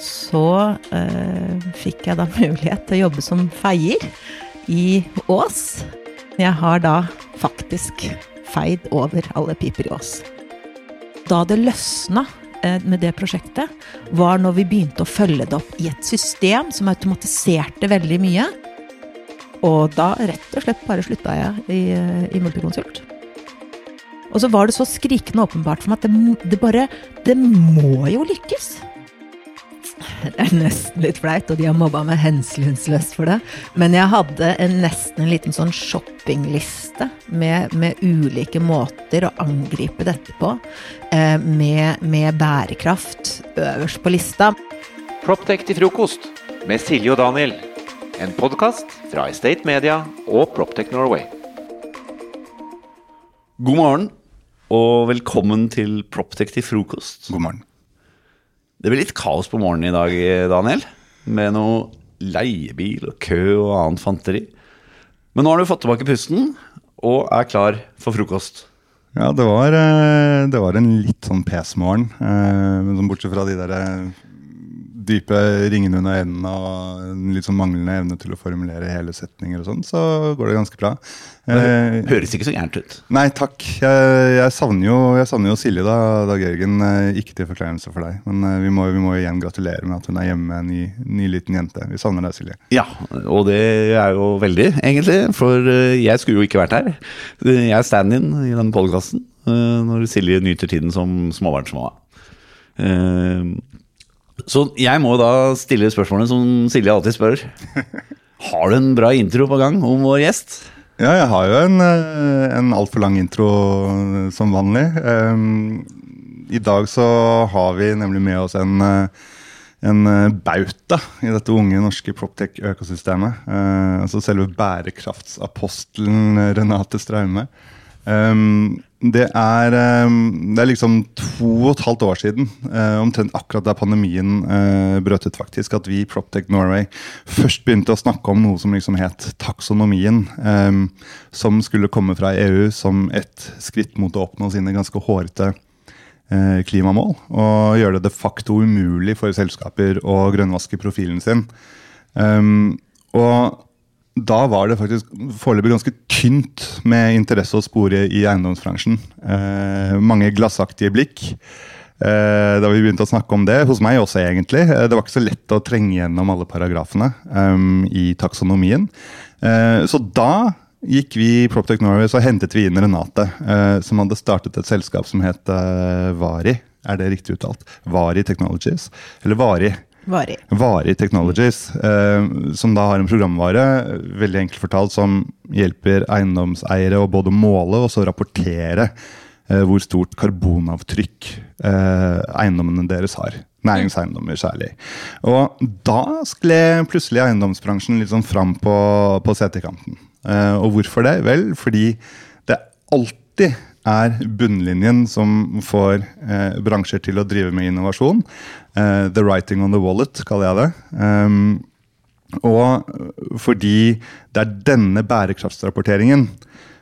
så eh, fikk jeg da mulighet til å jobbe som feier i Ås. Jeg har da faktisk feid over alle piper i Ås. Da det løsna eh, med det prosjektet, var når vi begynte å følge det opp i et system som automatiserte veldig mye. Og da rett og slett bare slutta jeg i, eh, i Multiconsult. Og så var det så skrikende åpenbart for meg at det, det bare Det må jo lykkes! Det er nesten litt flaut, og de har mobba meg hensynsløst for det. Men jeg hadde en, nesten en liten sånn shoppingliste med, med, ulike måter å angripe dette på. Eh, med, med, bærekraft øverst på lista. Proptech til frokost med Silje og Daniel. En podkast fra Estate Media og Proptech Norway. God morgen og velkommen til Proptech til frokost. God morgen. Det blir litt kaos på morgenen i dag, Daniel. Med noe leiebil og kø og annet fanteri. Men nå har du fått tilbake pusten og er klar for frokost. Ja, det var, eh, det var en litt sånn pes-morgen. Eh, sånn bortsett fra de der eh, dype ringene under øynene og en litt sånn manglende evne til å formulere hele setninger og sånn, så går det ganske bra. Det eh, høres ikke så gærent ut. Nei, takk. Jeg, jeg, savner, jo, jeg savner, jo, Silje, da, Dag Jørgen. Eh, ikke til forkleinelse for deg, men eh, vi må, vi må, igjen gratulere med at hun er hjemme med en ny, ny, liten jente. Vi savner deg, Silje. Ja, og det er jo veldig, egentlig. For jeg skulle jo ikke vært her. Jeg er stand-in i denne podkasten når Silje nyter tiden som småbarnsmamma. Så jeg må da stille spørsmålet som Silje alltid spør. Har du en bra intro på gang om vår gjest? Ja, jeg har jo en, eh, en altfor lang intro eh, som vanlig. Um, I dag så har vi nemlig med oss en, eh, en bauta i dette unge norske Proptech-økosystemet. Altså selve bærekraftsapostelen Renate Straume. Um, det, er, um, det er liksom to og et halvt år siden, uh, omtrent akkurat da pandemien uh, brøt ut, faktisk, at vi i Proptech Norway først begynte å snakke om noe som liksom het taksonomien. Um, som skulle komme fra EU som et skritt mot å oppnå sine ganske hårete uh, klimamål. Og gjøre det de facto umulig for selskaper å grønnvaske profilen sin. Um, og da var det faktisk foreløpig ganske tynt med interesse å spore i eiendomsbransjen. Eh, mange glassaktige blikk eh, da vi begynte å snakke om det. Hos meg også, egentlig. Eh, det var ikke så lett å trenge gjennom alle paragrafene um, i taksonomien. Eh, så da gikk vi i Proptech Norway så hentet vi inn Renate, eh, som hadde startet et selskap som het eh, Vari. Er det riktig uttalt? Vari Technologies. Eller Vari. Vari. Varig Technologies, eh, som da har en programvare veldig enkelt fortalt, som hjelper eiendomseiere å både måle og så rapportere eh, hvor stort karbonavtrykk eh, eiendommene deres har. Næringseiendommer særlig. Og da skled plutselig eiendomsbransjen litt sånn fram på, på setekanten. Eh, og hvorfor det? Vel, fordi det alltid er bunnlinjen som får eh, bransjer til å drive med innovasjon. Eh, the writing on the wallet, kaller jeg det. Um, og fordi det er denne bærekraftsrapporteringen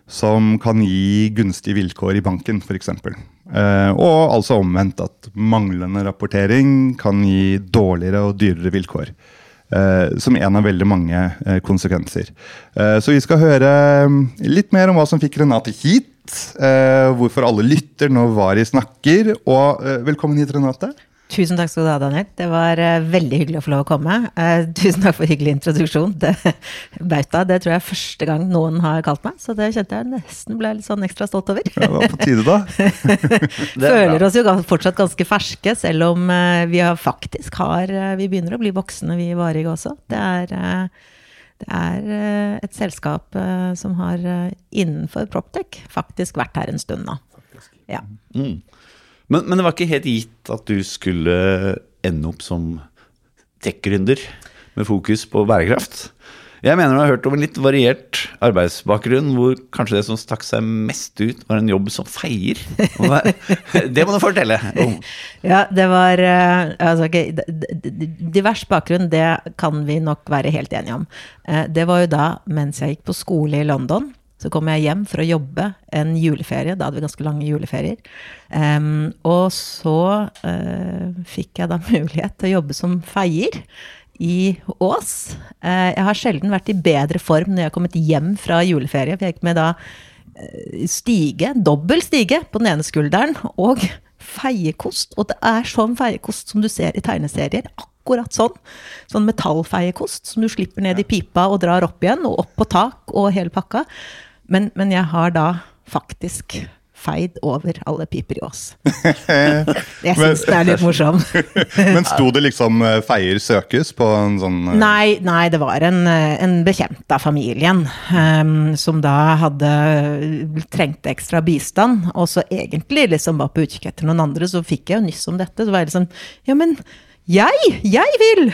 som kan gi gunstige vilkår i banken, f.eks. Eh, og altså omvendt at manglende rapportering kan gi dårligere og dyrere vilkår. Uh, som en av veldig mange uh, konsekvenser. Uh, så vi skal høre litt mer om hva som fikk Renate hit eh, hvorfor alle lytter når Vari snakker. Og eh, velkommen hit, Renate. Tusen takk skal du ha, Daniel. Det var uh, veldig hyggelig å få lov å komme. Uh, tusen takk for hyggelig introduksjon. Det, bauta, det tror jeg er første gang noen har kalt meg, så det kjente jeg nesten ble litt sånn ekstra stolt over. Ja, det var på tide, da. Føler oss jo fortsatt ganske ferske, selv om uh, vi har faktisk har Vi begynner å bli voksne, vi i Varig også. Det er det er eh, et selskap eh, som har eh, innenfor Proptech faktisk vært her en stund nå. Ja. Mm. Men, men, det var ikke helt gitt at du skulle ende opp som tech-gründer med fokus på bærekraft? Jeg mener du har hørt om en litt variert arbeidsbakgrunn, hvor kanskje det som stakk seg mest ut, var en jobb som feier. Det må du fortelle om. Ja, det var eh, altså, okay, Divers bakgrunn, det kan vi nok være helt enige om. Eh, det var jo da mens jeg gikk på skole i London. Så kom jeg hjem for å jobbe en juleferie. Da hadde vi ganske lange juleferier. Og så uh, fikk jeg da mulighet til å jobbe som feier i Ås. Uh, jeg har sjelden vært i bedre form når jeg har kommet hjem fra juleferie. For jeg gikk med da uh, stige, dobbel stige på den ene skulderen, og feiekost. Og det er sånn feiekost som du ser i tegneserier. Akkurat sånn. Sånn metallfeiekost som du slipper ned i pipa og drar opp igjen, og opp på tak og hele pakka. Men, men jeg har da faktisk feid over alle piper i Ås. Jeg syns det er litt morsomt. Men sto det liksom eh, 'feier søkes' på en sånn eh, Nei, nei, det var en, eh, en bekjent av familien um, som da hadde trengte ekstra bistand, og så egentlig liksom var på utkikk etter noen andre, så fikk jeg jo nyss om dette. Så var jeg liksom Ja, men jeg! Jeg vil!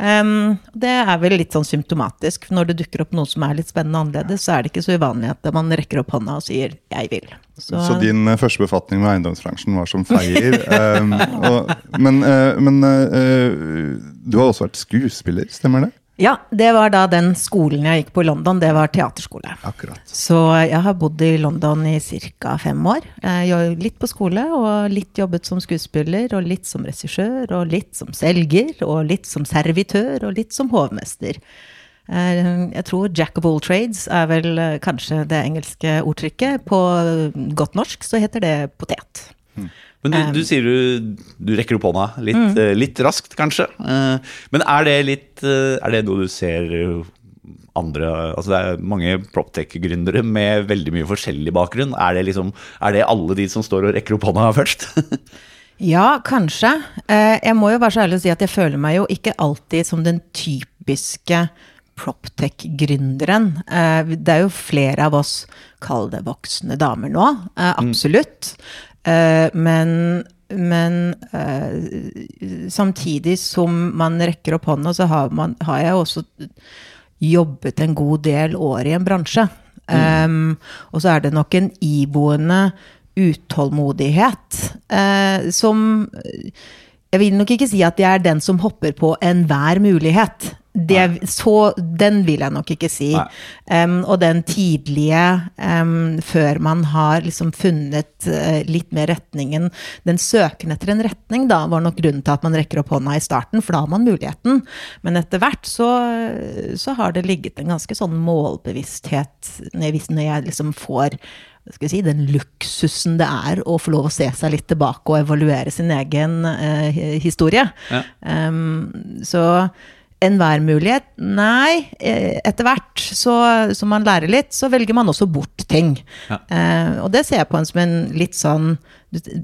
Um, det er vel litt sånn symptomatisk. Når det dukker opp noe som er litt spennende og annerledes, så er det ikke så uvanlig at man rekker opp hånda og sier 'jeg vil'. Så, så din uh, første befatning med eiendomsbransjen var som feier. um, og, men, uh, men uh, du har også vært skuespiller, stemmer det? Ja, det var da den skolen jeg gikk på i London. Det var teaterskole. Akkurat. Så jeg har bodd i London i ca. fem år. Litt på skole, og litt jobbet som skuespiller, og litt som regissør, og litt som selger, og litt som servitør, og litt som hovmester. Jeg tror 'jack of all trades' er vel kanskje det engelske ordtrykket. På godt norsk så heter det potet. Men du, du sier du, du rekker opp hånda litt, Mm. eh, litt raskt, kanskje. Eh, Men er det litt eh, Er det noe du ser andre Altså det er mange proptech-gründere med veldig mye forskjellig bakgrunn. Er det liksom Er det alle de som står og rekker opp hånda først? Ja, kanskje. Jeg må jo være så ærlig å si at jeg føler meg jo ikke alltid som den typiske proptech-gründeren. Det er jo flere av oss, kall det voksne damer nå, eh, absolutt. Eh, Men, men eh, samtidig som man rekker opp hånda, så har, man, har jeg også jobbet en god del år i en bransje. Um, og så er det nok en iboende utålmodighet uh, som Jeg vil nok ikke si at jeg er den som hopper på enhver mulighet. Det, så, den vil jeg nok ikke si. Um, og den tidlige, um, før man har liksom funnet uh, litt mer retningen Den søken etter en retning da, var nok grunnen til at man rekker opp hånda i starten, for da har man muligheten. Men etter hvert så, så har det ligget en ganske sånn målbevissthet når jeg, når jeg liksom får si, den luksusen det er å få lov å se seg litt tilbake og evaluere sin egen eh, historie. Ja. Um, så enhver mulighet? Nei. eh, Etter hvert så, som man lærer litt, så velger man også bort ting. Ja. Uh, og det ser jeg på en som en litt sånn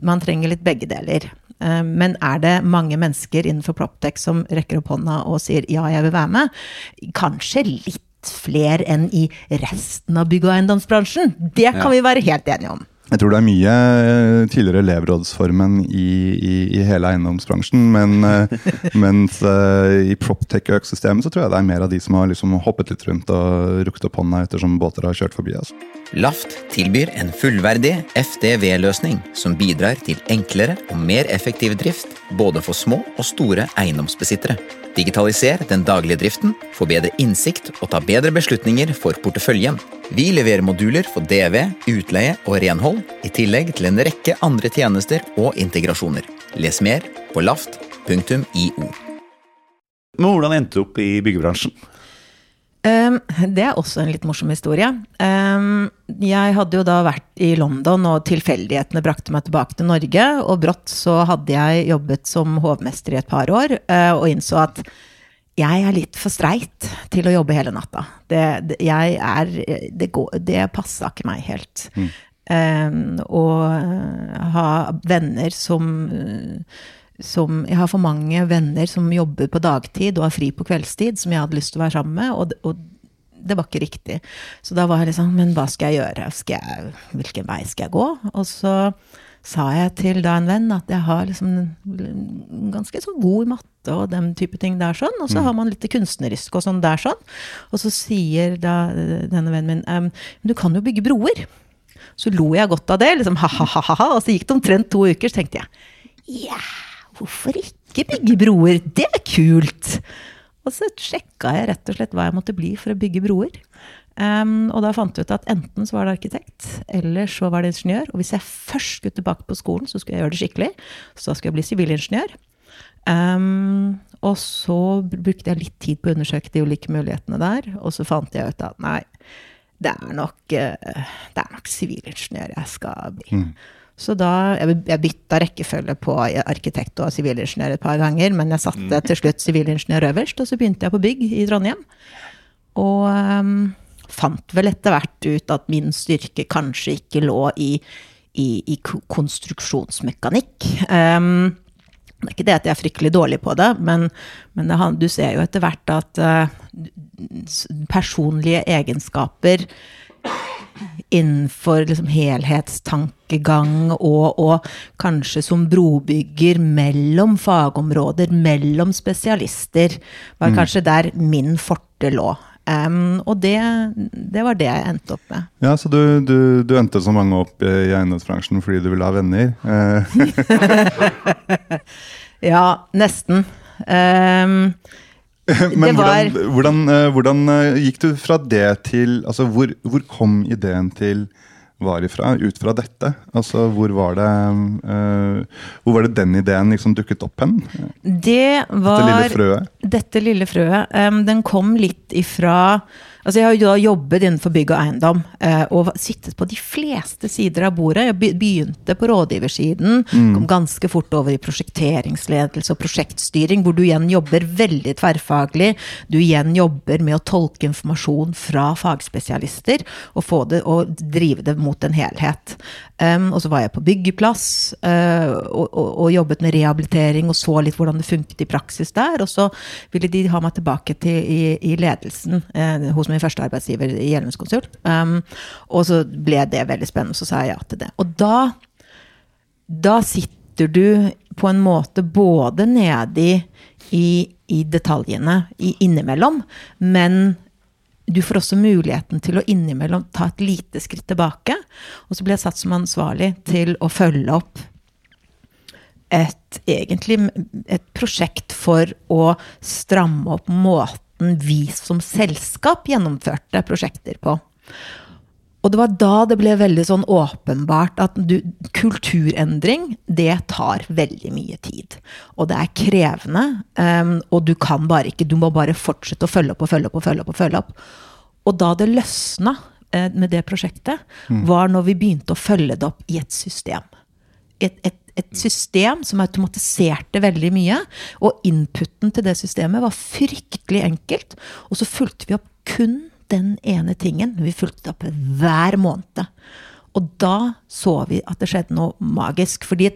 Man trenger litt begge deler. Eh, men er det mange mennesker innenfor Proptech som rekker opp hånda og sier ja, jeg vil være med? Kanskje litt flere enn i resten av bygg- og eiendomsbransjen. Det kan Ja. vi være helt enige om. Jeg tror det er mye eh, tidligere elevrådsformen i, i, i hele eiendomsbransjen. Men, eh, mens eh, i proptech-økosystemet så tror jeg det er mer av de som har liksom hoppet litt rundt og rukket opp hånda ettersom båter har kjørt forbi. Altså. Laft tilbyr en fullverdig FDV-løsning som bidrar til enklere og mer effektiv drift både for små og store eiendomsbesittere. Digitaliser den daglige driften, få bedre innsikt og ta bedre beslutninger for porteføljen. Vi leverer moduler for DV, utleie og renhold, i tillegg til en rekke andre tjenester og integrasjoner. Les mer på laft.io. Men hvordan endte du opp i byggebransjen? Um, det er også en litt morsom historie. Um, jeg hadde jo da vært i London, og tilfeldighetene brakte meg tilbake til Norge. Og brått så hadde jeg jobbet som hovmester i et par år, uh, og innså at jeg er litt for streit til å jobbe hele natta. Det, det, jeg er, det, går, det passa ikke meg helt. Um, og uh, ha venner som uh, som Jeg har for mange venner som jobber på dagtid og har fri på kveldstid, som jeg hadde lyst til å være sammen med, og, og det var ikke riktig. Så da var jeg liksom Men hva skal jeg gjøre? Skal jeg, hvilken vei skal jeg gå? Og så sa jeg til da en venn at jeg har liksom ganske så god i matte og den type ting der sånn, og så har man litt kunstnerisk og sånn der sånn. Og så sier da denne vennen min ehm, men du kan jo bygge broer. Så lo jeg godt av det, liksom ha-ha-ha, og så gikk det omtrent to uker, så tenkte jeg ja, hvorfor ikke bygge broer? Det er kult! Og så sjekka jeg rett og slett hva jeg måtte bli for å bygge broer. Um, og da fant jeg ut at enten så var det arkitekt, eller så var det ingeniør. Og hvis jeg først skulle tilbake på skolen, så skulle jeg gjøre det skikkelig. Så skulle jeg bli sivilingeniør. Um, og så brukte jeg litt tid på å undersøke de ulike mulighetene der, og så fant jeg ut at nei, det er nok, eh, det er nok sivilingeniør jeg skal bli. Så da, jeg, jeg bytta rekkefølge på arkitekt og sivilingeniør et par ganger, men jeg satte til slutt sivilingeniør øverst, og så begynte jeg på bygg i Trondheim. Og um, fant vel etter hvert ut at min styrke kanskje ikke lå i, i, i konstruksjonsmekanikk. Um, det er ikke det at jeg er fryktelig dårlig på det, men, men det, du ser jo etter hvert at s- personlige egenskaper innenfor liksom helhetstankegang og, og kanskje som brobygger mellom fagområder, mellom spesialister, var kanskje der min forte lå. Um, og det, det var det jeg endte opp med. Ja, Så du, du, du endte så mange opp i eiendomsbransjen fordi du ville ha venner? Eh, Ja, nesten. Em, Men Det var- hvordan, hvordan, eh, hvordan eh, gikk du fra det til Altså, hvor, hvor kom ideen til var ifra, ut fra dette? Altså, hvor var det uh, Hvor var det den ideen liksom dukket opp hen? det var Dette lille frøet? Dette lille frøet, um, den kom litt ifra Altså jeg har jo da jobbet innenfor bygg og eiendom, eh, og sittet på de fleste sider av bordet. Jeg begynte på rådgiversiden, kom ganske fort over i prosjekteringsledelse og prosjektstyring, hvor du igjen jobber veldig tverrfaglig. Du igjen jobber med å tolke informasjon fra fagspesialister, og, få det, og drive det mot en helhet. Um, og så var jeg på byggeplass, uh, og, og, og jobbet med rehabilitering, og så litt hvordan det funket i praksis der. Og så ville de ha meg tilbake til, i, i ledelsen uh, hos min første arbeidsgiver i Gjelmundskonsult. Um, og så ble det veldig spennende, så sa jeg ja til det. Og da, da sitter du på en måte både nedi i, i detaljene i innimellom, men du får også muligheten til å innimellom ta et lite skritt tilbake. Og så ble jeg satt som ansvarlig til å følge opp et, egentlig, et prosjekt for å stramme opp måten vi som selskap gjennomførte prosjekter på. Og det var da det ble veldig sånn åpenbart at du, kulturendring, det tar veldig mye tid. Og det er krevende, um, og du kan bare ikke, du må bare fortsette å følge opp og følge opp og følge opp. Og følge opp. Og da det løsna eh, med det prosjektet, var når vi begynte å følge det opp i et system. Et, et, et system som automatiserte veldig mye, og inputen til det systemet var fryktelig enkelt. Og så fulgte vi opp kun den ene tingen. Vi fulgte opp hver måned. Og da så vi at det skjedde noe magisk. Fordi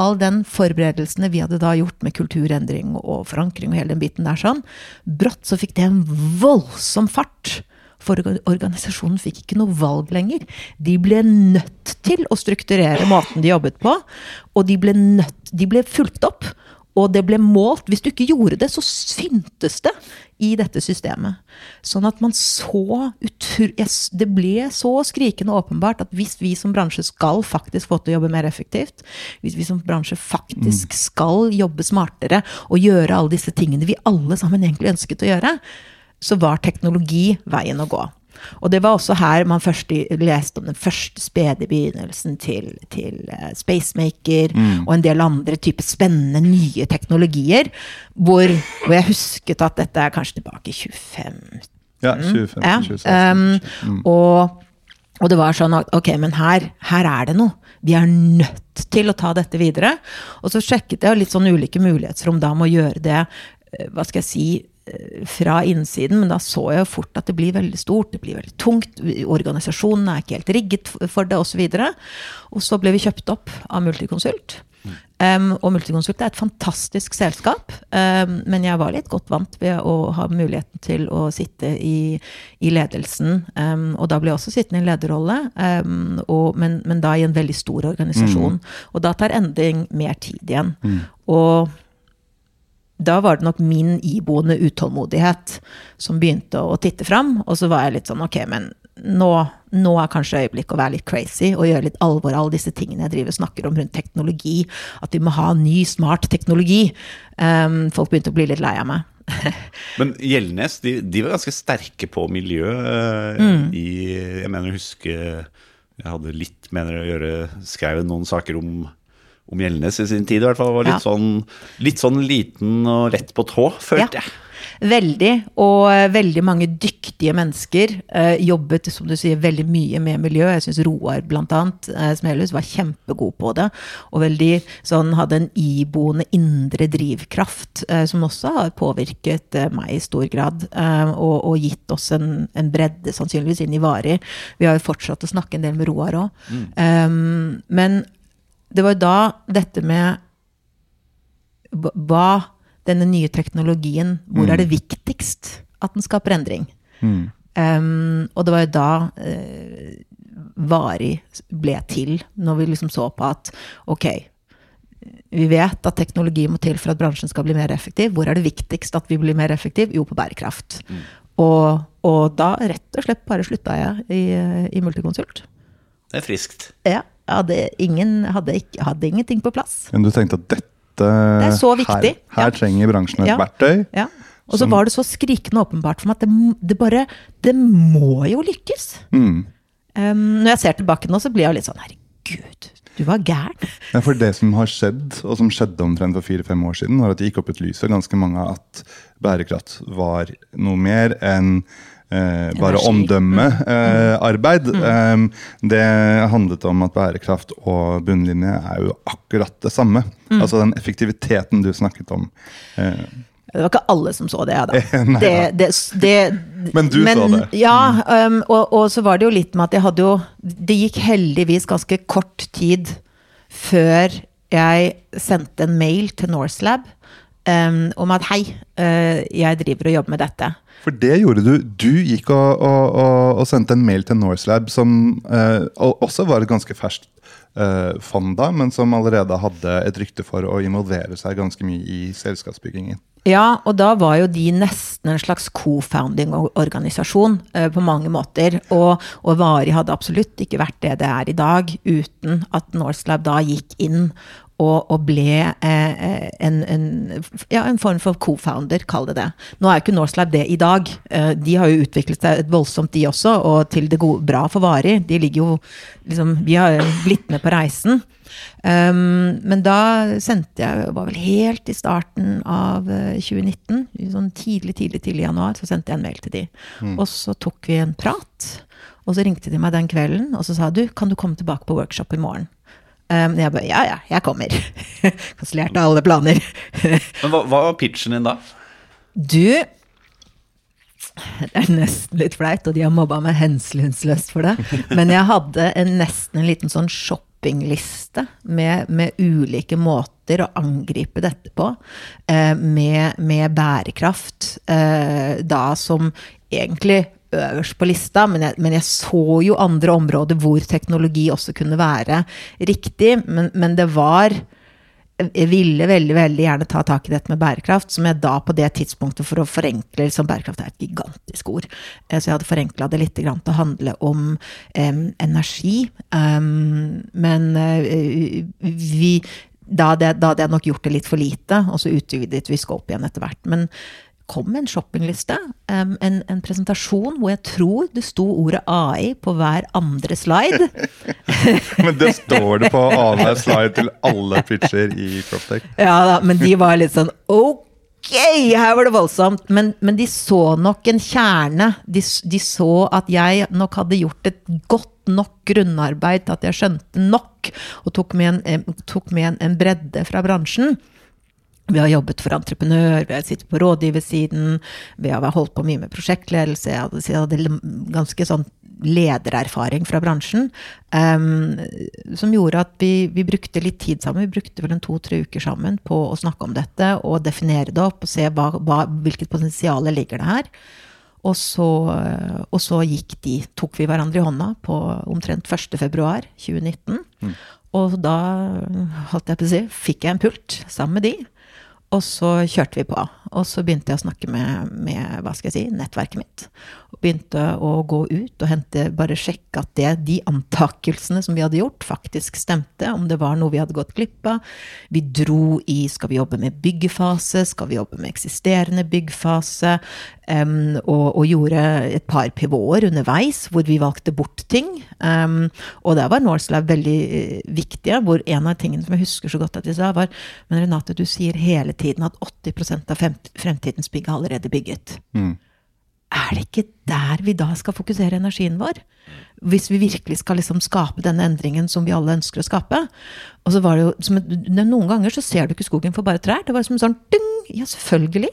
all den forberedelsene vi hadde da gjort med kulturendring og forankring og hele den biten der sånn, brått så fikk det en voldsom fart. For organisasjonen fikk ikke noe valg lenger. De ble nødt til å strukturere måten de jobbet på, og de ble, nødt, de ble fulgt opp. Og det ble målt. Hvis du ikke gjorde det, så syntes det i dette systemet. Sånn at man så utur... Det ble så skrikende åpenbart at hvis vi som bransje skal faktisk få til å jobbe mer effektivt, hvis vi som bransje faktisk skal jobbe smartere og gjøre alle disse tingene vi alle sammen egentlig ønsket å gjøre, så var teknologi veien å gå. Og det var også her man først leste om den første spede begynnelsen til, til Spacemaker Spacemaker og en del andre typer spennende nye teknologier, hvor, hvor jeg husket at dette er kanskje tilbake i 25 Ja, 2015, ja, 2016. um, og, og det var sånn at ok, men her, her er det noe. Vi er nødt til å ta dette videre. Og så sjekket jeg litt sånn ulike mulighetsrom da med å gjøre det, eh, hva skal jeg si, eh, fra innsiden, men da så jeg jo fort at det blir veldig stort, det blir veldig tungt, organisasjonen er ikke helt rigget for det, osv. Og, så og så ble vi kjøpt opp av Multiconsult. Um, og Multiconsult er et fantastisk selskap, um, men jeg var litt godt vant ved å ha muligheten til å sitte i, i ledelsen. Um, og da ble jeg også sittende i en lederrolle, og, men, men da i en veldig stor organisasjon. Og da tar endring mer tid igjen. Og da var det nok min iboende utålmodighet som begynte å titte fram. Og så var jeg litt sånn ok, men nå, nå er kanskje øyeblikket å være litt crazy og gjøre litt alvor av alle disse tingene jeg driver og snakker om rundt teknologi. At vi må ha ny, smart teknologi. Um, folk begynte å bli litt lei av meg. Men Gjeldnes de, de var ganske sterke på miljø. uh, Mm. I, jeg mener å huske Jeg hadde litt mener å gjøre skrev noen saker om, om Gjeldnes i sin tid. i hvert fall var litt, Ja. sånn, litt sånn liten og lett på tå, følte Ja. jeg. Veldig, og eh, veldig mange dyktige mennesker eh, jobbet som du sier, veldig mye med miljø. Jeg syns Roar annet, eh, Smelhus var kjempegod på det. Og veldig sånn hadde en iboende indre drivkraft, eh, som også har påvirket eh, meg i stor grad. Eh, og, og gitt oss en, en bredde, sannsynligvis, inn i Vari. Vi har jo fortsatt å snakke en del med Roar òg. men det var jo da dette med hva- denne nye teknologien, hvor er det viktigst at den skaper endring? Um, og det var jo da uh, varig ble til, når vi liksom så på at ok, vi vet at teknologi må til for at bransjen skal bli mer effektiv. Hvor er det viktigst at vi blir mer effektiv? Jo, på bærekraft. Og, og da rett og slett bare slutta jeg i, i Multiconsult. Det er friskt. Ja, hadde, ingen, hadde, ikke, hadde ingenting på plass. Men du tenkte at dette Det er så viktig, Her, her ja. trenger bransjen et Ja. verktøy. Ja. Og så var det så skrikende åpenbart for meg at det, det bare Det må jo lykkes. Mm. Um, når jeg ser tilbake nå, så blir jeg jo litt sånn Herregud, du var gæren. Ja, for det som har skjedd, og som skjedde omtrent for fire-fem år siden, var at det gikk opp et lys for ganske mange at bærekraft var noe mer enn eh, bare omdømmearbeid. Eh, det handlet om at bærekraft og bunnlinje er jo akkurat det samme. Altså den effektiviteten du snakket om. Eh, Det var ikke alle som så det, da. Nei, det, det, det, Men du så det. Ja, um, og, og så var det jo litt med at jeg hadde jo Det gikk heldigvis ganske kort tid før jeg sendte en mail til Norselab um, om at hei, uh, jeg driver og jobber med dette. For det gjorde du. Du gikk og, og, og, og sendte en mail til Norselab, som eh, også var et ganske ferskt eh, fond da, men som allerede hadde et rykte for å involvere seg ganske mye i selskapsbyggingen. Ja, og da var jo de nesten en slags co-founding-organisasjon eh, på mange måter. Og, og Vari hadde absolutt ikke vært det det er i dag, uten at Norselab da gikk inn og, og ble eh, en, en, ja, en form for co-founder, kall det det. Nå er jo ikke Norselab det i dag. Eh, de har jo utviklet seg voldsomt, de også, og til det gode, bra for varig. De ligger jo liksom Vi har blitt med på reisen. Um, men da sendte jeg, var vel helt i starten av eh, 2019, sånn tidlig, tidlig, tidlig januar, så sendte jeg en mail til de. Og så tok vi en prat, og så ringte de meg den kvelden, og så sa du, kan du komme tilbake på workshop i morgen? Um, jeg bare, ja ja, jeg kommer. Kansellerte alle planer. Men hva, hva var pitchen din da? Du Det er nesten litt flaut, og de har mobba meg hensynsløst for det. Men jeg hadde en, nesten en liten sånn shoppingliste med, med ulike måter å angripe dette på. Eh, med, med bærekraft. Eh, da som egentlig øverst på lista, men jeg, men jeg så jo andre områder hvor teknologi også kunne være riktig. Men, men det var jeg ville veldig veldig gjerne ta tak i dette med bærekraft, som jeg da på det tidspunktet, for å forenkle liksom Bærekraft er et gigantisk ord. eh, Så jeg hadde forenkla det litt til å handle om um, energi. Um, men uh, vi da hadde jeg nok gjort det litt for lite, og så utvidet vi scope igjen etter hvert. Men kom med en shoppingliste, um, en, en presentasjon hvor jeg tror det sto ordet AI på hver andre slide. Men det står det på annenhver slide til alle pitcher i Croptech. Ja da, men de var litt sånn ok, her var det voldsomt. Men, men de så nok en kjerne. De, de så at jeg nok hadde gjort et godt nok grunnarbeid til at jeg skjønte nok, og tok med en, tok med en, en bredde fra bransjen. Vi har jobbet for entreprenør, vi har sittet på rådgiversiden, vi har holdt på mye med prosjektledelse. Jeg hadde, jeg hadde ganske sånn ledererfaring fra bransjen. um, som gjorde at vi, vi brukte litt tid sammen. Vi brukte vel en to-tre uker sammen på å snakke om dette og definere det opp og se hva, hva, hvilket potensial ligger det her. Og så, og så gikk de, tok vi hverandre i hånda på omtrent 1. februar 2019. Og da, holdt jeg på å si, fikk jeg en pult sammen med de. Og så kjørte vi på. Og så begynte jeg å snakke med, med hva skal jeg si, nettverket mitt. Og begynte å gå ut og hente, bare sjekke at det, de antakelsene som vi hadde gjort, faktisk stemte. Om det var noe vi hadde gått glipp av. Vi dro i skal vi jobbe med byggefase, skal vi jobbe med eksisterende byggfase? Um, og, og, gjorde et par pivåer underveis hvor vi valgte bort ting. Um, og der var Norselab veldig uh, viktige, hvor en av tingene som jeg husker så godt at de sa, var Men Renate, du sier hele tiden at 80% av fremtidens bygg er allerede bygget. Mm. Er det ikke der vi da skal fokusere energien vår? Hvis vi virkelig skal liksom skape denne endringen som vi alle ønsker å skape. Og så var det jo, som, Noen ganger så ser du ikke skogen for bare trær. Det var som sånn ding! Ja, selvfølgelig.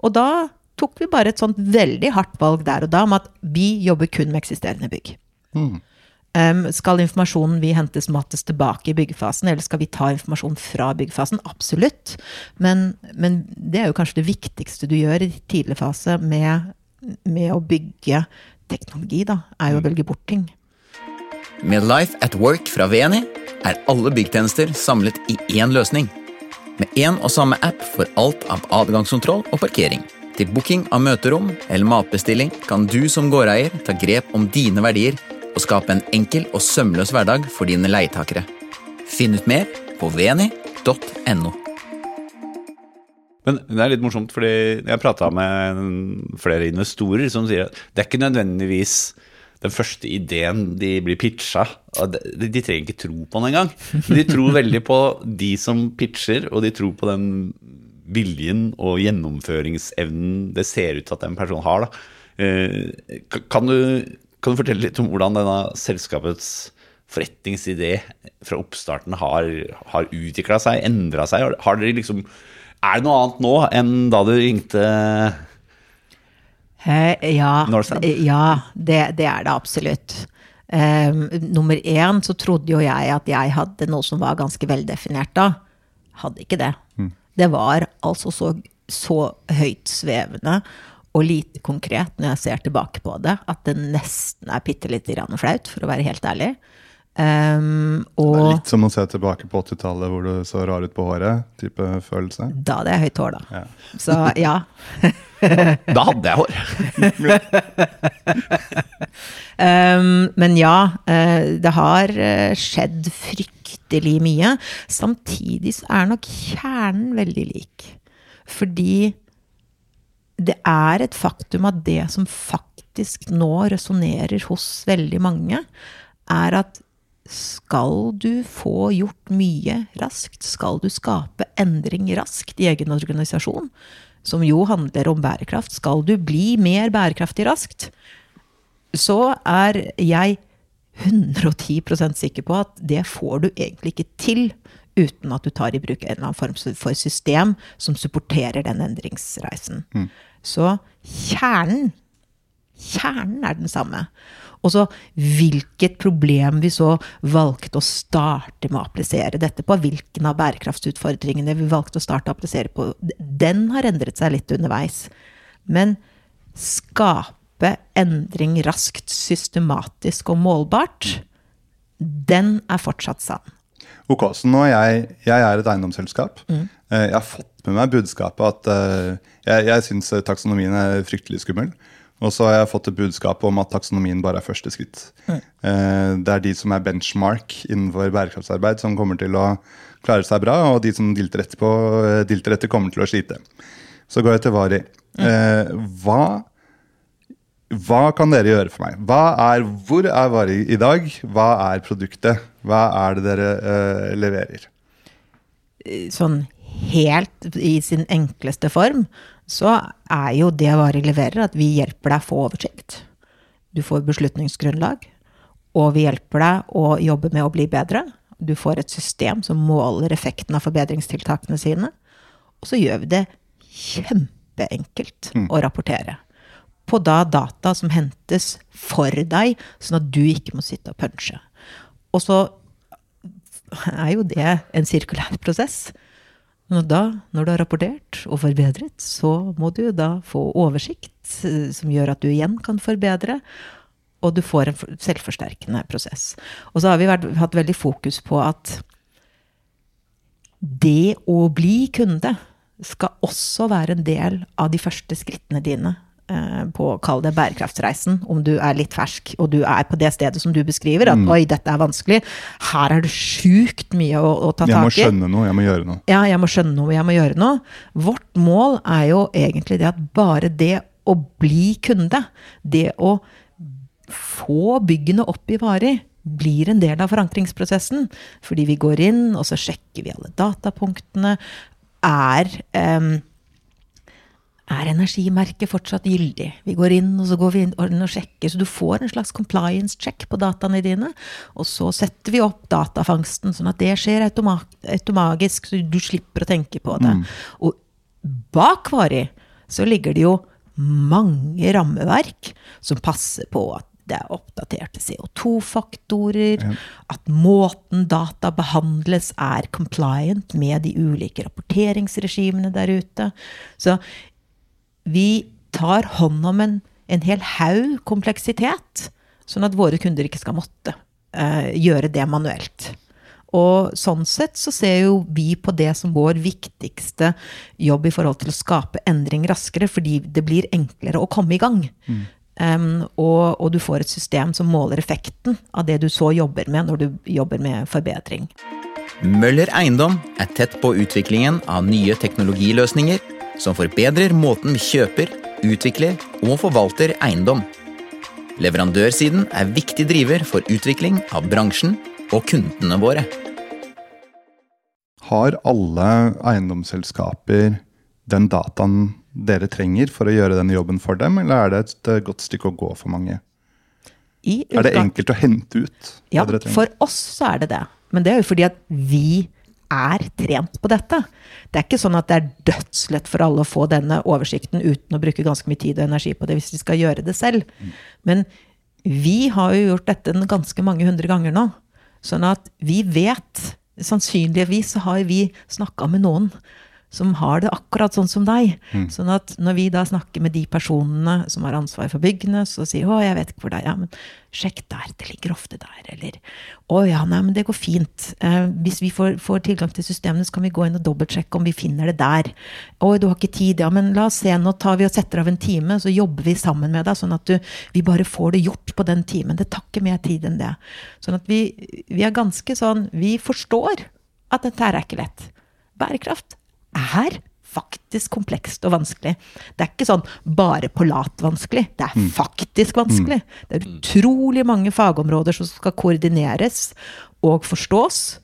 Og da tok vi bare et sånt veldig hardt valg der og da om at vi jobber kun med eksisterende bygg. Mm. Um, skal informasjonen vi hentes, mattes tilbake i byggefasen, eller skal vi ta informasjon fra byggefasen? Absolutt. Men, men det er jo kanskje det viktigste du gjør i tidlig fase med, med å bygge teknologi, da, er jo å mm. velge bort ting. Med Life at Work fra VNI er alle byggtjenester samlet i én løsning. Med én og samme app for alt av adgangskontroll og parkering. Til booking av møterom eller matbestilling kan du som gårdeier ta grep om dine verdier og skape en enkel og sømløs hverdag for dine leietakere. Finn ut mer på veni.no. Men det er litt morsomt, fordi jeg prata med flere investorer som sier at det er ikke nødvendigvis den første ideen de blir pitcha. De, de trenger ikke tro på den engang. De tror veldig på de som pitcher, og de tror på den viljen og gjennomføringsevnen det ser ut til at den personen har. Eh, kan du, kan, du, fortelle litt om hvordan denne selskapets forretningsidé fra oppstarten har, har utvikla seg, endra seg? Har, dere liksom, er det noe annet nå enn da du ringte He, ja, ja det, det, er det absolutt. Um, nummer én så trodde jo jeg at jeg hadde noe som var ganske veldefinert da. Hadde ikke det. Mm. Det var altså så, så høytsvevende og lite konkret når jeg ser tilbake på det, at det nesten er bitte lite grann flaut, for å være helt ærlig. Um, og, det er litt som å se tilbake på 80-tallet hvor du så rar ut på håret? type følelse? Da hadde jeg høyt hår, da. Ja. Så ja. da hadde jeg hår! um, men ja, uh, det har uh, skjedd fryktelig mye. Samtidig så er nok kjernen veldig lik. Fordi det er et faktum at det som faktisk nå resonnerer hos veldig mange, er at skal du få gjort mye raskt, skal du skape endring raskt i egen organisasjon, som jo handler om bærekraft, skal du bli mer bærekraftig raskt, så er jeg 110% sikker på at det får du egentlig ikke til uten at du tar i bruk en eller annen form for system som supporterer den endringsreisen. Mm. Så kjernen Kjernen er den samme. Og så hvilket problem vi så valgte å starte med å applisere dette på. Hvilken av bærekraftsutfordringene vi valgte å starte å applisere på. Den har endret seg litt underveis. Men skape endring raskt, systematisk og målbart, den er fortsatt sann. Ok, så nå er jeg, jeg er et eiendomsselskap. Mm. Eh, jeg har fått med meg budskapet at uh, jeg, jeg syns taksonomien er fryktelig skummel. Og så har jeg fått et budskap om at taksonomien bare er første skritt. Mm. Det er de som er benchmark innenfor bærekraftsarbeid, som kommer til å klare seg bra, og de som dilter etter, på, dilter etter, kommer til å slite. Så går jeg til Vari. Mm. Hva, hva kan dere gjøre for meg? Er, hvor er Vari i dag? Hva er produktet? Hva er det dere uh, leverer? Sånn helt i sin enkleste form så er jo det Vari leverer, at vi hjelper deg å få oversikt. Du får beslutningsgrunnlag, og vi hjelper deg å jobbe med å bli bedre. Du får et system som måler effekten av forbedringstiltakene sine. Og så gjør vi det kjempeenkelt mm. å rapportere. På da data som hentes for deg, sånn at du ikke må sitte og punche. Og så er jo det en sirkulær prosess. Og da, når du har rapportert og forbedret, så må du da få oversikt eh, som gjør at du igjen kan forbedre, og du får en selvforsterkende prosess. Og så har vi vært, hatt veldig fokus på at det å bli kunde, skal også være en del av de første skrittene dine på, kall det bærekraftsreisen, om du er litt fersk og du er på det stedet som du beskriver, at oi, dette er vanskelig, her er det sjukt mye å, å ta Jeg må skjønne noe, jeg må gjøre noe. Ja, jeg må skjønne noe, jeg må gjøre noe. Vårt mål er jo egentlig det at bare det å bli kunde, det å få byggene opp i varig, blir en del av forankringsprosessen. Fordi vi går inn, og så sjekker vi alle datapunktene. Er, em, er energimerket fortsatt gyldig? Vi går inn, og så går vi inn og sjekker. Så du får en slags compliance check på dataene dine. Og så setter vi opp datafangsten, sånn at det skjer automa automagisk, så du slipper å tenke på det. Og bak Vari så ligger det jo mange rammeverk som passer på at det er oppdaterte CO2-faktorer, at måten data behandles er compliant med de ulike rapporteringsregimene der ute. Så vi tar hånd om en, en hel haug kompleksitet, sånn at våre kunder ikke skal måtte eh, gjøre det manuelt. Og sånn sett så ser jo vi på det som vår viktigste jobb i forhold til å skape endring raskere, fordi det blir enklere å komme i gang. Um, og, og du får et system som måler effekten av det du så jobber med når du jobber med forbedring. Møller Eiendom er tett på utviklingen av nye teknologiløsninger som forbedrer måten vi kjøper, utvikler og forvalter eiendom. Leverandørsiden er viktig driver for utvikling av bransjen og kundene våre. Har alle eiendomsselskaper den dataen dere trenger for å gjøre denne jobben for dem, eller er det et eh, godt stykke å gå for mange? I Er det enkelt å hente ut Ja, hva dere for oss så er det det. Men det er jo fordi at vi er trent på dette. Det er ikke sånn at det er dødslett for alle å få denne oversikten uten å bruke ganske mye tid og energi på det hvis de skal gjøre det selv. Men vi har jo gjort dette ganske mange hundre ganger nå. Sånn at vi vet Sannsynligvis har vi snakka med noen som har det akkurat sånn som deg. Sånn at når vi da snakker med de personene som har ansvar for byggene, så sier 'Å, jeg vet ikke hvor det er'. Ja, men sjekk der. Det ligger ofte der. Eller 'Å ja, nei, men det går fint'. Eh, hvis vi får, får tilgang til systemene, så kan vi gå inn og dobbeltsjekke om vi finner det der. 'Å, du har ikke tid'. Ja, men la oss se. Nå tar vi og setter av en time, så jobber vi sammen med deg, sånn at du, vi bare får det gjort på den timen. Det tar ikke mer tid enn det. Sånn at vi, vi er ganske sånn Vi forstår at dette her er ikke lett. Bærekraft er faktisk komplekst og vanskelig. Det er ikke sånn bare på lat vanskelig, det er faktisk vanskelig. Det er utrolig mange fagområder som skal koordineres og forstås.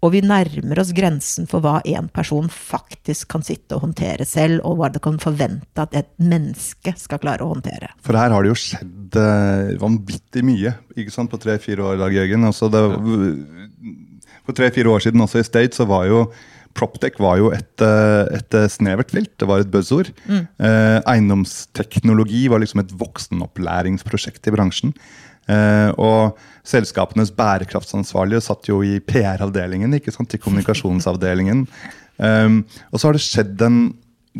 Og vi nærmer oss grensen for hva en person faktisk kan sitte og håndtere selv, og hva det kan forvente at et menneske skal klare å håndtere. For her har det jo skjedd eh, vanvittig mye ikke sant, på tre-fire år. Dag Jørgen. Altså, det, for tre-fire år siden også i State så var jo Proptech var jo et, eh, et eh, snevert felt. Det var et buzzord. Mm. eiendomsteknologi var liksom et voksenopplæringsprosjekt i bransjen. Eh, og selskapenes bærekraftsansvarlige satt jo i PR-avdelingen, ikke sant, i kommunikasjonsavdelingen. Um, og så har det skjedd en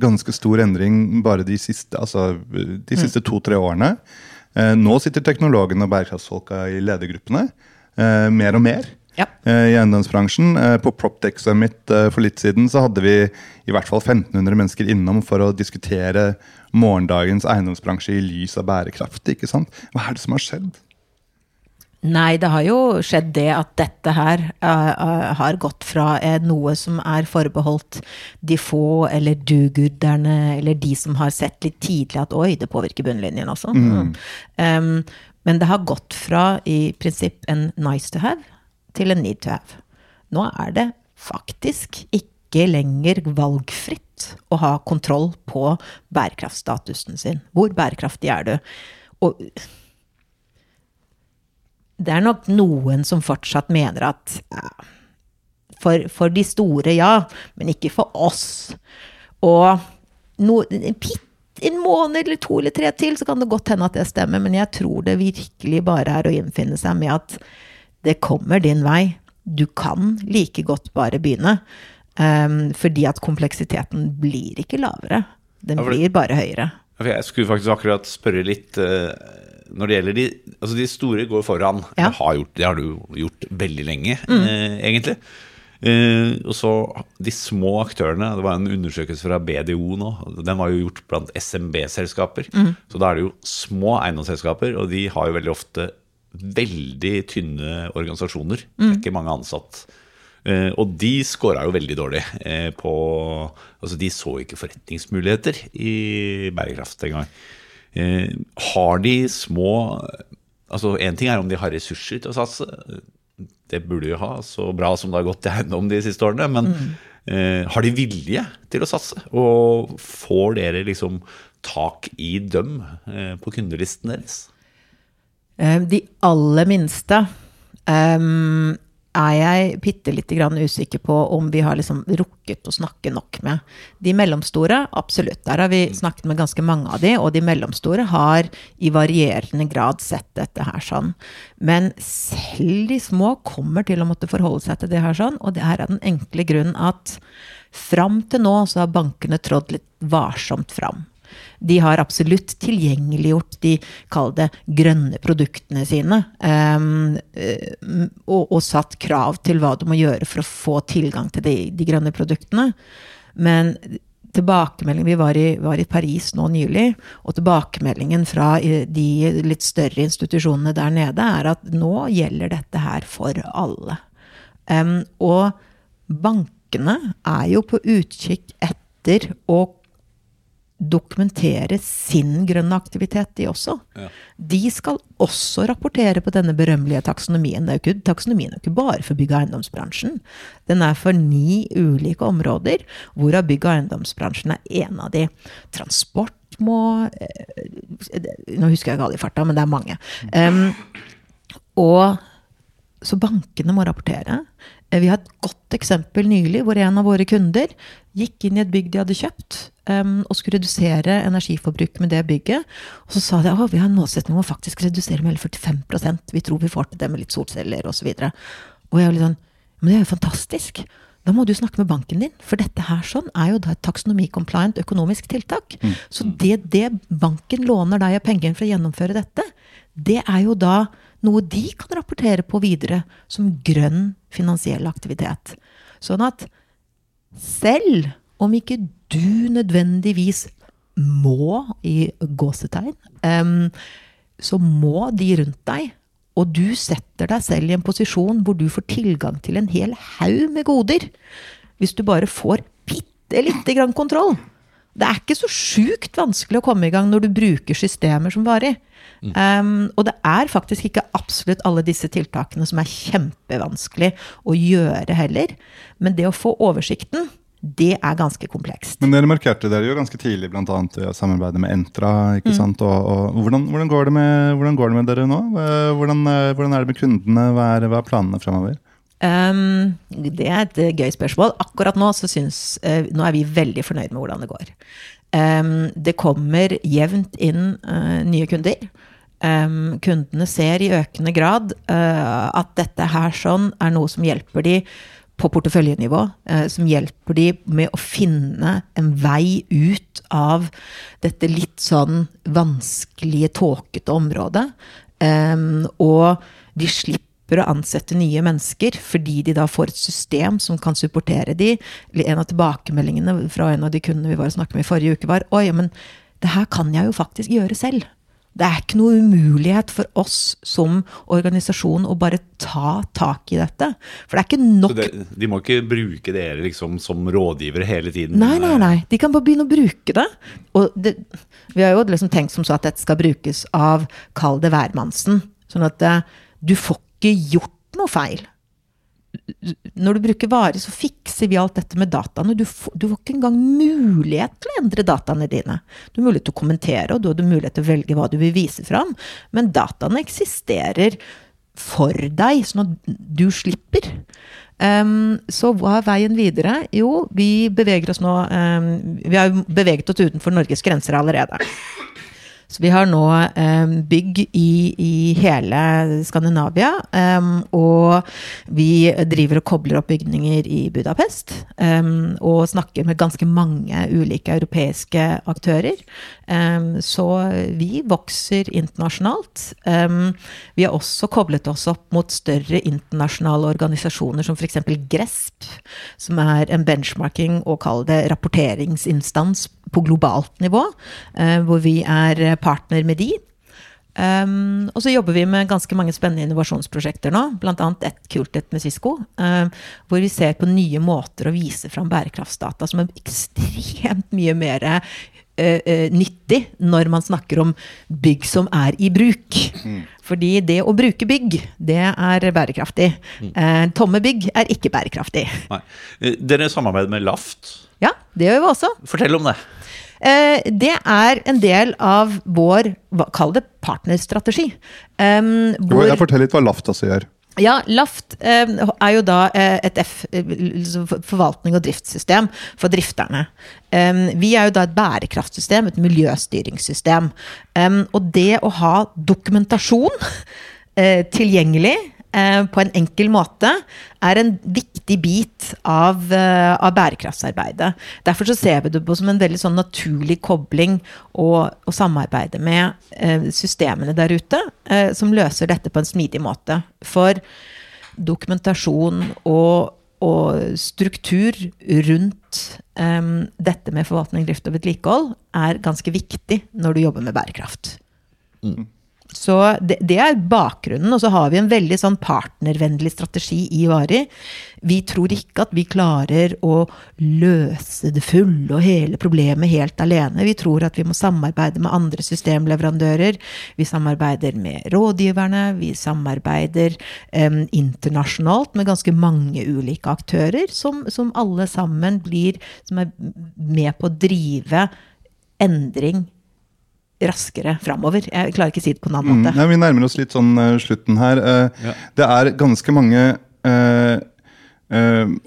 ganske stor endring bare de siste, altså, de siste to-tre årene. Eh, nå sitter teknologene og bærekraftsfolka i ledergruppene. eh, mer og mer Ja. eh, i eiendomsbransjen. Eh, på Proptech Summit eh, for litt siden så hadde vi i hvert fall 1500 mennesker innom for å diskutere morgendagens eiendomsbransje i lys av bærekraft. ikke sant? Hva er det som har skjedd? Nei, det har jo skjedd det at dette her uh, har gått fra noe som er forbeholdt de få eller do-gooderne, eller de som har sett litt tidlig at oi, det påvirker bunnlinjen også. Mm. Um, men det har gått fra i prinsipp en nice to have til en need to have. Nå er det faktisk ikke lenger valgfritt å ha kontroll på bærekraftstatusen sin. Hvor bærekraftig er du? Og det er nok noen som fortsatt mener at ja, for, for de store, ja, men ikke for oss. Og no, pitt, en måned eller to eller tre til, så kan det godt hende at det stemmer, men jeg tror det virkelig bare er å innfinne seg med at det kommer din vei. Du kan like godt bare begynne. Um, fordi at kompleksiteten blir ikke lavere. Den Ja, for blir bare høyere. Ja, Jeg skulle faktisk akkurat spørre litt uh, Når det gjelder de Altså de store går foran. Ja. Det, har gjort, det har du gjort veldig lenge, eh, egentlig. Uh, og så de små aktørene. Det var en undersøkelse fra BDO nå. Den var jo gjort blant SMB-selskaper. Så da er det jo små eiendomsselskaper, og de har jo veldig ofte veldig tynne organisasjoner. Det er ikke mange ansatt. Eh, og de scora jo veldig dårlig eh, på Altså, de så ikke forretningsmuligheter i bærekraft engang. Eh, har de små Altså, én ting er om de har ressurser til å satse. Det burde de jo ha, så bra som det har gått i eiendom de siste årene. Men mm. har de vilje til å satse? Og får dere liksom tak i dem på kundelisten deres? Eh, De aller minste um, er jeg bitte lite grann usikker på om vi har liksom rukket å snakke nok med. De mellomstore, absolutt. Der har vi snakket med ganske mange av de, og de mellomstore har i varierende grad sett dette her sånn. Men selv de små kommer til å måtte forholde seg til det her sånn, og det er av den enkle grunnen at fram til nå så har bankene trådd litt varsomt fram. De har absolutt tilgjengeliggjort de, kall det, grønne produktene sine. eh, og, og satt krav til hva du må gjøre for å få tilgang til de, de grønne produktene. Men tilbakemeldingen Vi var i, var i Paris nå nylig, og tilbakemeldingen fra eh, de litt større institusjonene der nede er at nå gjelder dette her for alle. Um, og bankene er jo på utkikk etter å dokumentere sin grønne aktivitet, de også. De skal også rapportere på denne berømmelige taksonomien. Det er ikke, taksonomien er jo ikke bare for bygg- og eiendomsbransjen. Den er for ni ulike områder, hvorav bygg- og eiendomsbransjen er en av de. Transport må eh, Nå husker jeg ikke alle i farta, men det er mange. Um, og så bankene må rapportere. Eh, Vi har et godt eksempel nylig hvor en av våre kunder gikk inn i et bygg de hadde kjøpt, um, og skulle redusere energiforbruk med det bygget. Og så sa de at vi har en målsetning om å faktisk redusere med hele 45% Vi tror vi får til det med litt solceller osv. Og, så og jeg var litt sånn Men det er jo fantastisk. Da må du snakke med banken din, for dette her sånn er jo da et taksonomi-compliant økonomisk tiltak. Så det, det banken låner deg av penger for å gjennomføre dette, det er jo da noe de kan rapportere på videre som grønn finansiell aktivitet. Sånn at selv om ikke du nødvendigvis må, i gåsetegn, så må de rundt deg, og du setter deg selv i en posisjon hvor du får tilgang til en hel haug med goder, hvis du bare får bitte lite grann kontroll. Det er ikke så sjukt vanskelig å komme i gang når du bruker systemer som Um, og det er faktisk ikke absolutt alle disse tiltakene som er kjempevanskelig å gjøre heller. Men det å få oversikten, det er ganske komplekst. Men dere markerte dere jo ganske tidlig bl.a. å samarbeide med Entra. ikke sant? Og, og hvordan, hvordan, går det med, hvordan går det med dere nå? Eh, Hvordan, eh, hvordan er det med kundene? Hva er, hva er planene fremover? Um, det er et eh, gøy spørsmål. Akkurat nå så syns eh, Nå er vi veldig fornøyd med hvordan det går. Um, det kommer jevnt inn uh, nye kunder. Um, kundene ser i økende grad uh, at dette her sånn er noe som hjelper de på porteføljenivå, uh, som hjelper de med å finne en vei ut av dette litt sånn vanskelige, tåkete området. Um, og de slipper å ansette nye mennesker, fordi de da får et system som kan supportere de. En av tilbakemeldingene fra en av de kundene vi var og snakket med i forrige uke, var oi, men det her kan jeg jo faktisk gjøre selv. Det er ikke noe umulighet for oss som organisasjon å bare ta tak i dette. For det er ikke nok det, de må ikke bruke dere liksom som rådgivere hele tiden? Nei, nei, nei. De kan bare begynne å bruke det. Og det, vi har jo liksom tenkt som så at dette skal brukes av, kall det hvermannsen. Sånn at eh, du får ikke gjort noe feil. Når du bruker varer, så fikser vi alt dette med dataene. Du, du får ikke engang mulighet til å endre dataene dine. Du har mulighet til å kommentere, og du har mulighet til å velge hva du vil vise fram. Men dataene eksisterer for deg, sånn at du slipper. Um, så hva er veien videre? Jo, vi beveger oss nå um, Vi har beveget oss utenfor Norges grenser allerede. Så vi har nå eh, bygg i, i hele Skandinavia, eh, og vi driver og kobler opp bygninger i Budapest. eh, og snakker med ganske mange ulike europeiske aktører. Så vi vokser internasjonalt. Vi har også koblet oss opp mot større internasjonale organisasjoner som f.eks. GRESP, som er en benchmarking og kall det rapporteringsinstans på globalt nivå, hvor vi er partner med de. Um, og så jobber vi med ganske mange spennende innovasjonsprosjekter nå, bl.a. et kult et med Cisco, um, hvor vi ser på nye måter å vise fram bærekraftsdata som er ekstremt mye mer uh, uh, nyttig når man snakker om bygg som er i bruk. Mm. Fordi det å bruke bygg, det er bærekraftig. Mm. Uh, tomme bygg er ikke bærekraftig. Nei. Dere samarbeider med Laft? Ja, det gjør vi også. Fortell om det. Eh, det er en del av vår, kall det partnerstrategi. Um, hvor, jeg Fortell litt hva Laft også gjør. Ja, Laft eh, er jo da eh, et F, liksom forvaltning- og driftssystem for drifterne. Vi er jo da et bærekraftsystem, et miljøstyringssystem. Og det å ha dokumentasjon eh, tilgjengelig Eh, på en enkel måte, er en viktig bit av, uh, av bærekraftsarbeidet. Derfor så ser vi det på som en veldig sånn naturlig kobling å, samarbeide med uh, systemene der ute, som løser dette på en smidig måte. For dokumentasjon og, og struktur rundt um, dette med forvaltning, drift og vedlikehold er ganske viktig når du jobber med bærekraft. Mm. Så det, det, er bakgrunnen. Og så har vi en veldig sånn partnervennlig strategi i Vari. Vi tror ikke at vi klarer å løse det fulle og hele problemet helt alene. Vi tror at vi må samarbeide med andre systemleverandører. Vi samarbeider med rådgiverne. Vi samarbeider um, internasjonalt med ganske mange ulike aktører, som, som alle sammen blir Som er med på å drive endring raskere framover. Jeg klarer ikke å si det på en annen måte. Mm, nei, vi nærmer oss litt sånn uh, slutten her. Uh, ja. Det er ganske mange uh,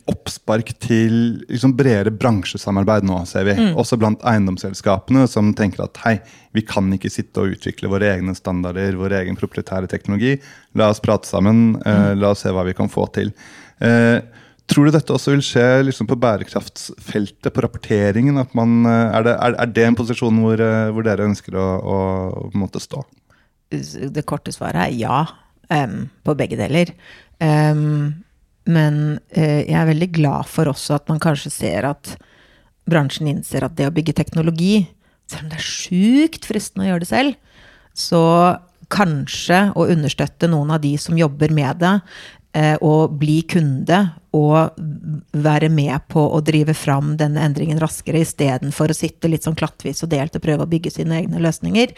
oppspark til liksom, bredere bransjesamarbeid nå, ser vi. Mm. Også blant eiendomsselskapene som tenker at hei, vi kan ikke sitte og utvikle våre egne standarder, vår egen proprietære teknologi. La oss prate sammen, mm. la oss se hva vi kan få til. Uh, Tror du dette også vil skje liksom på bærekraftsfeltet, på rapporteringen? Man, eh, er, det, er, det, en posisjon hvor, eh, hvor dere ønsker å, å, å stå? Det korte svaret er ja, um, på begge deler. Um, men uh, jeg er veldig glad for også at man kanskje ser at bransjen innser at det å bygge teknologi, selv om det er sjukt fristende å gjøre det selv, så kanskje å understøtte noen av de som jobber med det, å bli kunde og være med på å drive fram denne endringen raskere, istedenfor å sitte litt sånn klattvis og delt og prøve å bygge sine egne løsninger.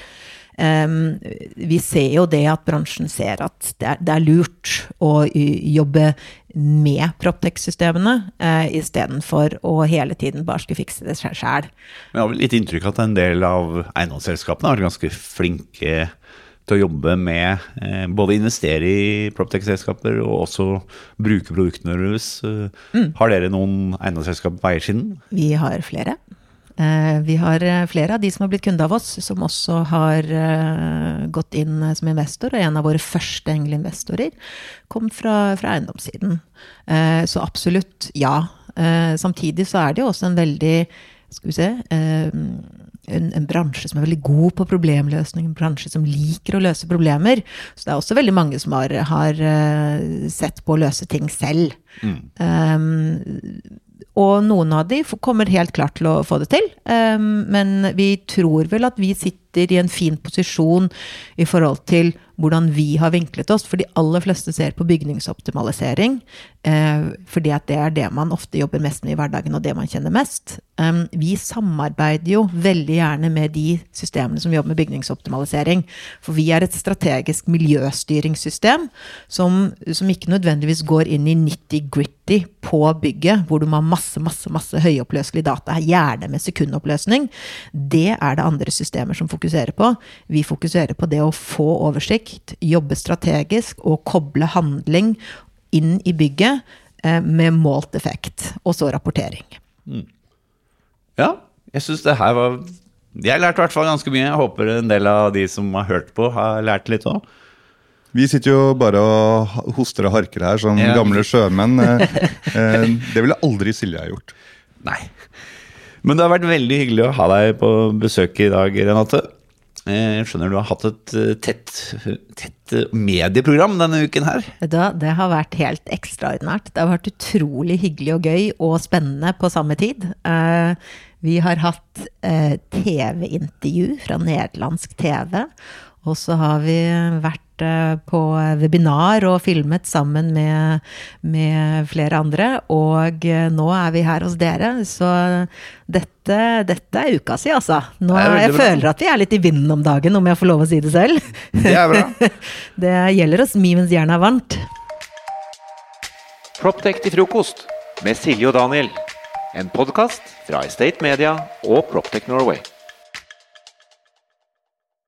Vi ser jo det at bransjen ser at det er, lurt å jobbe med Proptex-systemene, uh, istedenfor å hele tiden bare skulle fikse det sjæl. Jeg har vel litt inntrykk av at en del av eiendomsselskapene har vært ganske flinke til å jobbe med eh, både investere i Proptech-selskaper og også bruke produktene deres. Mm. Har dere noen eiendomsselskaper på eiersiden? Vi har flere. Eh, vi har eh, flere av de som har blitt kunde av oss, som også har eh, gått inn som investor. Og en av våre første engleinvestorer kom fra, fra eiendomssiden. Eh, så absolutt ja. Eh, samtidig så er det jo også en veldig skal vi se en, en, bransje som er veldig god på problemløsning, en bransje som liker å løse problemer. Så det er også veldig mange som har, har uh, sett på å løse ting selv. Mm. Um, og noen av de kommer helt klart til å få det til. Um, men vi tror vel at vi sitter i en fin posisjon i forhold til hvordan vi har vinklet oss. For de aller fleste ser på bygningsoptimalisering. Eh, fordi at det er det man ofte jobber mest med i hverdagen, og det man kjenner mest. Um, vi samarbeider jo veldig gjerne med de systemene som jobber med bygningsoptimalisering. For vi er et strategisk miljøstyringssystem som, som ikke nødvendigvis går inn i nitty-gritty på bygget, hvor du må ha masse, masse, masse høyoppløselig data, gjerne med sekundoppløsning. Det er det andre systemer som fokuserer på. Vi fokuserer på det å få oversikt, jobbe strategisk og koble handling inn i bygget eh, med målt effekt, og så rapportering. Mm. Ja, jeg syns det her var Jeg lærte i hvert fall ganske mye. Jeg håper en del av de som har hørt på, har lært litt òg. Vi sitter jo bare og hoster og harker her som Ja. gamle sjømenn. Eh, eh, Det ville aldri Silje ha gjort. Nei. Men det har vært veldig hyggelig å ha deg på besøk i dag, Renate. Eh, Jeg skjønner du har hatt et eh, tett, tett medieprogram denne uken her. Det har vært helt ekstraordinært. Det har vært utrolig hyggelig og gøy og spennende på samme tid. Eh, vi har hatt TV-intervju fra nederlandsk TV. Og så har vi vært på webinar og filmet sammen med, med flere andre. Og eh, nå er vi her hos dere, så dette, dette er uka si, altså. Nå, er jeg bra. føler at vi er litt i vinden om dagen, om jeg får lov å si det selv. Det er bra. Det gjelder oss mye mens jernet er varmt. Proptech til frokost med Silje og Daniel. En podkast fra Estate Media og Proptech Norway.